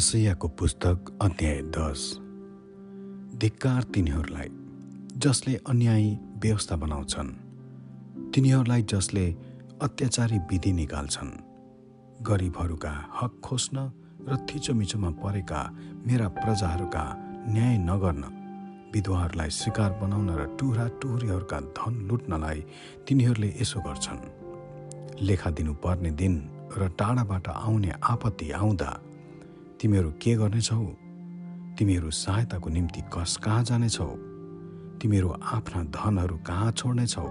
एसैयाको पुस्तक अध्याय दस। धिक्कार तिनीहरूलाई जसले अन्यायी व्यवस्था बनाउँछन् तिनीहरूलाई जसले अत्याचारी विधि निकाल्छन्। गरिबहरूका हक खोज्न र थिचोमिचोमा परेका मेरा प्रजाहरूका न्याय नगर्न विधवाहरूलाई शिकार बनाउन र टुरा टुहुरीहरूका धन लुट्नलाई तिनीहरूले यसो गर्छन्। लेखा दिनुपर्ने दिन र टाढाबाट आउने आपत्ति आउँदा तिमीहरू के गर्नेछौ? तिमीहरू सहायताको निम्ति कस कहाँ जानेछौ? तिमीहरू आफ्ना धनहरू कहाँ छोड्नेछौ?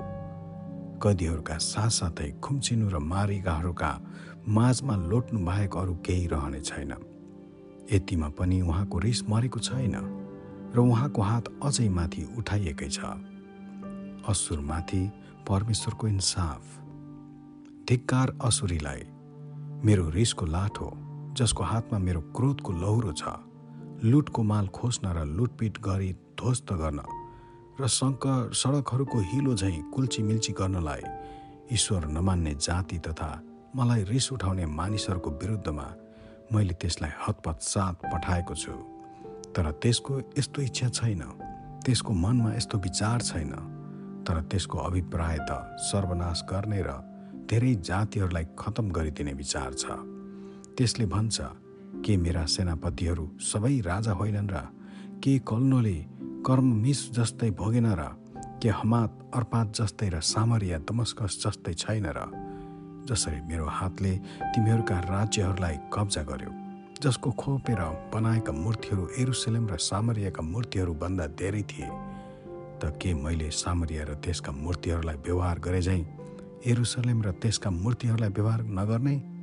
कदीहरूका साथसाथै खुम्चिनु र मारिगाहरूका माझमा लोट्नु बाहेक अरू केही रहने छैन। यतिमा पनि उहाँको रिस मरेको छैन र उहाँको हात अझै माथि उठाइएकै छ। असुरमाथि परमेश्वरको इन्साफ। धिक्कार असुरीलाई मेरो रिसको लाठो। जसको हातमा मेरो क्रोधको लौरो छ लुटको माल खोज्न र लुटपिट गरी ध्वस्त गर्न र सङ्क सडकहरूको हिलो झैँ कुल्ची मिल्ची गर्नलाई ईश्वर नमान्ने जाति तथा मलाई रिस उठाउने मानिसहरूको विरुद्धमा मैले त्यसलाई हतपतसात पठाएको छु। तर त्यसको यस्तो इच्छा छैन त्यसको मनमा यस्तो विचार छैन तर त्यसको अभिप्राय त सर्वनाश गर्ने र धेरै जातिहरूलाई खतम गरिदिने विचार छ। त्यसले भन्छ के मेरा सेनापतिहरू सबै राजा होइनन् र के कल्नोले कर्म मिस जस्तै भोगेन र के हमात अर्पात जस्तै र सामरिया दमस्कस जस्तै छैन र? जसरी मेरो हातले तिमीहरूका राज्यहरूलाई कब्जा गर्यो जसको खोपेर बनाएका मूर्तिहरू एरुसलेम र सामरियाका मूर्तिहरूभन्दा धेरै थिए। त के मैले सामरिया र त्यसका मूर्तिहरूलाई व्यवहार गरे झैँ एरुसलेम र त्यसका मूर्तिहरूलाई व्यवहार नगर्ने?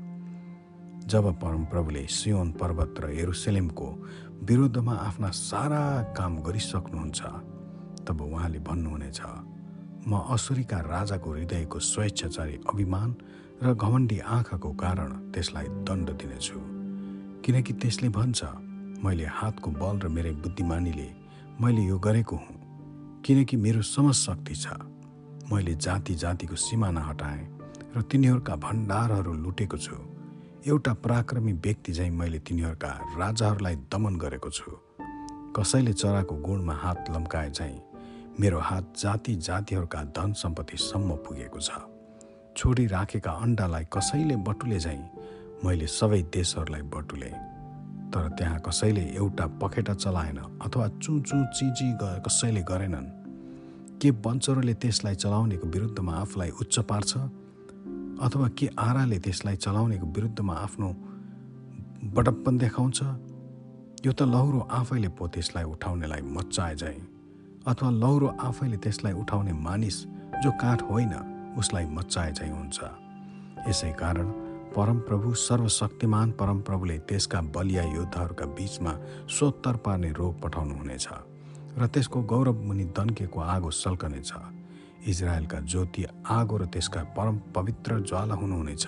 जब परमप्रभुले सियोन पर्वत र एरुसलेमको विरुद्धमा आफ्ना सारा काम गरिसक्नुहुन्छ तब उहाँले भन्नुहुनेछ म असुरीका राजाको हृदयको स्वेच्छाचारी अभिमान र घमण्डी आँखाको कारण त्यसलाई दण्ड दिनेछु। किनकि त्यसले भन्छ मैले हातको बल र मेरै बुद्धिमानीले मैले यो गरेको हुँ। किनकि मेरो समशक्ति छ। मैले जाति जातिको सिमाना हटाएँ र तिनीहरूका भण्डारहरू लुटेको छु। एउटा पराक्रमी व्यक्ति झैँ मैले तिनीहरूका राजाहरूलाई दमन गरेको छु। कसैले चराको गुणमा हात लम्काए झैँ मेरो हात जाति जातिहरूका धन सम्पत्तिसम्म पुगेको छ। छोडी राखेका अन्डालाई कसैले बटुले झैँ मैले सबै देशहरूलाई बटुले। तर त्यहाँ कसैले एउटा पखेटा चलाएन अथवा चिची कसैले गरेनन्। के बन्चरोले त्यसलाई चलाउनेको विरुद्धमा आफूलाई उच्च पार्छ? अथवा के आराले त्यसलाई चलाउनेको विरुद्धमा आफ्नो बडप्पन देखाउँछ? यो त लौरो आफैले पो त्यसलाई उठाउनेलाई मच्चाए जाए अथवा लौरो आफैले त्यसलाई उठाउने मानिस जो काठ होइन उसलाई मच्चाए झै हुन्छ। यसै कारण परमप्रभु सर्वशक्तिमान परमप्रभुले त्यसका बलिया योद्धाहरूका बीचमा सोत्तर पार्ने रोग पठाउनुहुनेछ र त्यसको गौरव मुनि दन्केको आगो सल्कनेछ। इजरायलका ज्योति आगो र त्यसका परम पवित्र ज्वाला हुनुहुनेछ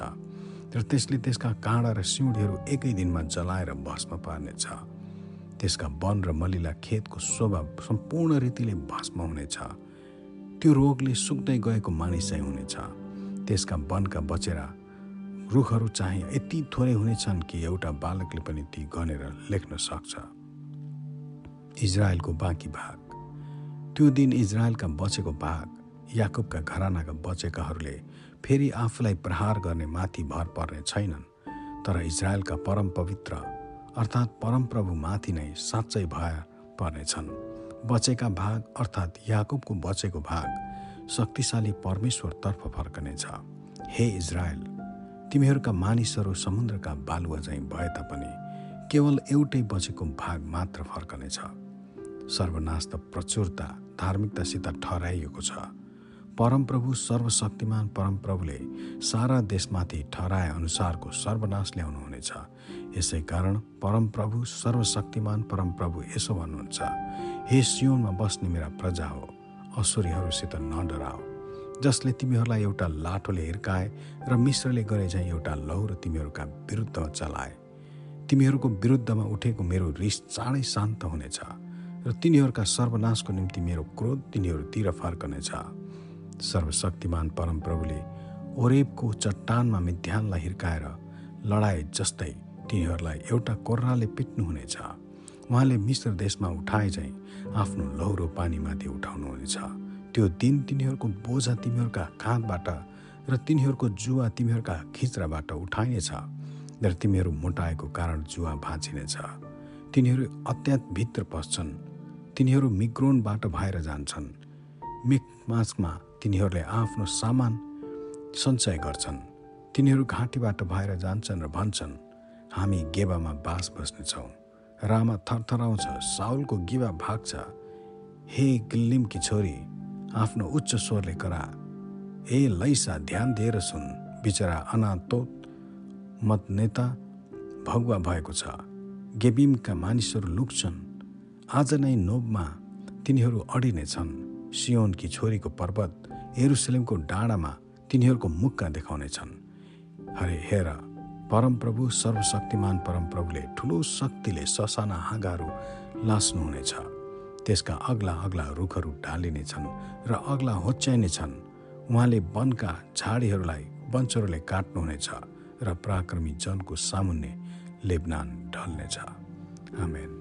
र त्यसले त्यसका काँडा र सिउँडीहरू एकै दिनमा जलाएर भस्म पार्नेछ। त्यसका वन र मलिला खेतको शोभा सम्पूर्ण रीतिले भस्म हुनेछ। त्यो रोगले सुक्दै गएको मानिस हुनेछ। त्यसका वनका बचेरा रुखहरू चाहिँ यति थोरै हुनेछन् कि एउटा बालकले पनि ती गनेर लेख्न सक्छ। इजरायलको बाँकी भाग। त्यो दिन इजरायलका बचेको भाग। याकुबका घरानाका बचेकाहरूले फेरि आफूलाई प्रहार गर्ने माथि भर पर्ने छैनन् तर इजरायलका परम पवित्र अर्थात् परमप्रभु माथि नै साँच्चै भय पर्नेछन्। बचेका भाग अर्थात् याकुबको बचेको भाग शक्तिशाली परमेश्वरतर्फ फर्कनेछ। हे इजरायल तिमीहरूका मानिसहरू समुद्रका बालुवा चाहिँ भए तापनि केवल एउटै बचेको भाग मात्र फर्कनेछ। सर्वनाश त प्रचुरता धार्मिकतासित ठहराइएको छ। परमप्रभु सर्वशक्तिमान परमप्रभुले सारा देशमाथि ठहराए अनुसारको सर्वनाश ल्याउनुहुनेछ। यसै कारण परमप्रभु सर्वशक्तिमान परमप्रभु यसो भन्नुहुन्छ हे सियोनमा बस्ने मेरा प्रजा हो असुरीहरूसित नडराओ। जसले तिमीहरूलाई एउटा लाठोले हिर्काए र मिश्रले गरे झैँ एउटा लौरो तिमीहरूका विरुद्धमा चलाए। तिमीहरूको विरुद्धमा उठेको मेरो रिस चाँडै शान्त हुनेछ र तिनीहरूका सर्वनाशको निम्ति मेरो क्रोध तिनीहरूतिर फर्कनेछ। सर्वशक्तिमान परमप्रभुले ओरेबको चट्टानमा मिध्यानलाई हिर्काएर लडाए जस्तै तिनीहरूलाई एउटा कोर्राले पिट्नुहुनेछ। उहाँले मिश्र देशमा उठाए चाहिँ आफ्नो लौरो पानीमाथि उठाउनुहुनेछ। त्यो दिन तिनीहरूको बोझा तिमीहरूका काँधबाट र तिनीहरूको जुवा तिमीहरूका खिच्राबाट उठाइनेछ र तिमीहरू मोटाएको कारण जुवा भाँचिनेछ। तिनीहरू अत्यात भित्र पस्छन्। तिनीहरू मिग्रोनबाट भएर जान्छन्। मिकमासमा तिनीहरूले आफ्नो सामान सञ्चय गर्छन्। तिनीहरू घाँटीबाट भएर जान्छन् र भन्छन् हामी गेबामा बास बस्नेछौँ रामा थरथराउँछ साउलको गिबा भाग्छ। हे गिल्लिमकी छोरी आफ्नो उच्च स्वरले करा। ए लैसा ध्यान दिएर सुन। बिचरा अनातोत मत नेता भगुवा भएको छ। गेबिमका मानिसहरू लुक्छन्। आज नै नोबमा तिनीहरू अडिनेछन्। सियोनकी छोरीको पर्वत एरुसलेमको डाँडामा तिनीहरूको मुक्का देखाउनेछन् हरे हेर परमप्रभु सर्वशक्तिमान परमप्रभुले ठुलो शक्तिले ससाना हाँगाहरू लास्नुहुनेछ। त्यसका अग्ला अग्ला रुखहरू ढालिनेछन् र अग्ला होच्याइनेछन् उहाँले वनका झाडीहरूलाई वञ्चहरूले काट्नुहुनेछ र पराक्रमी जनको सामुन्ने लेबनान ढल्नेछ। आमेन।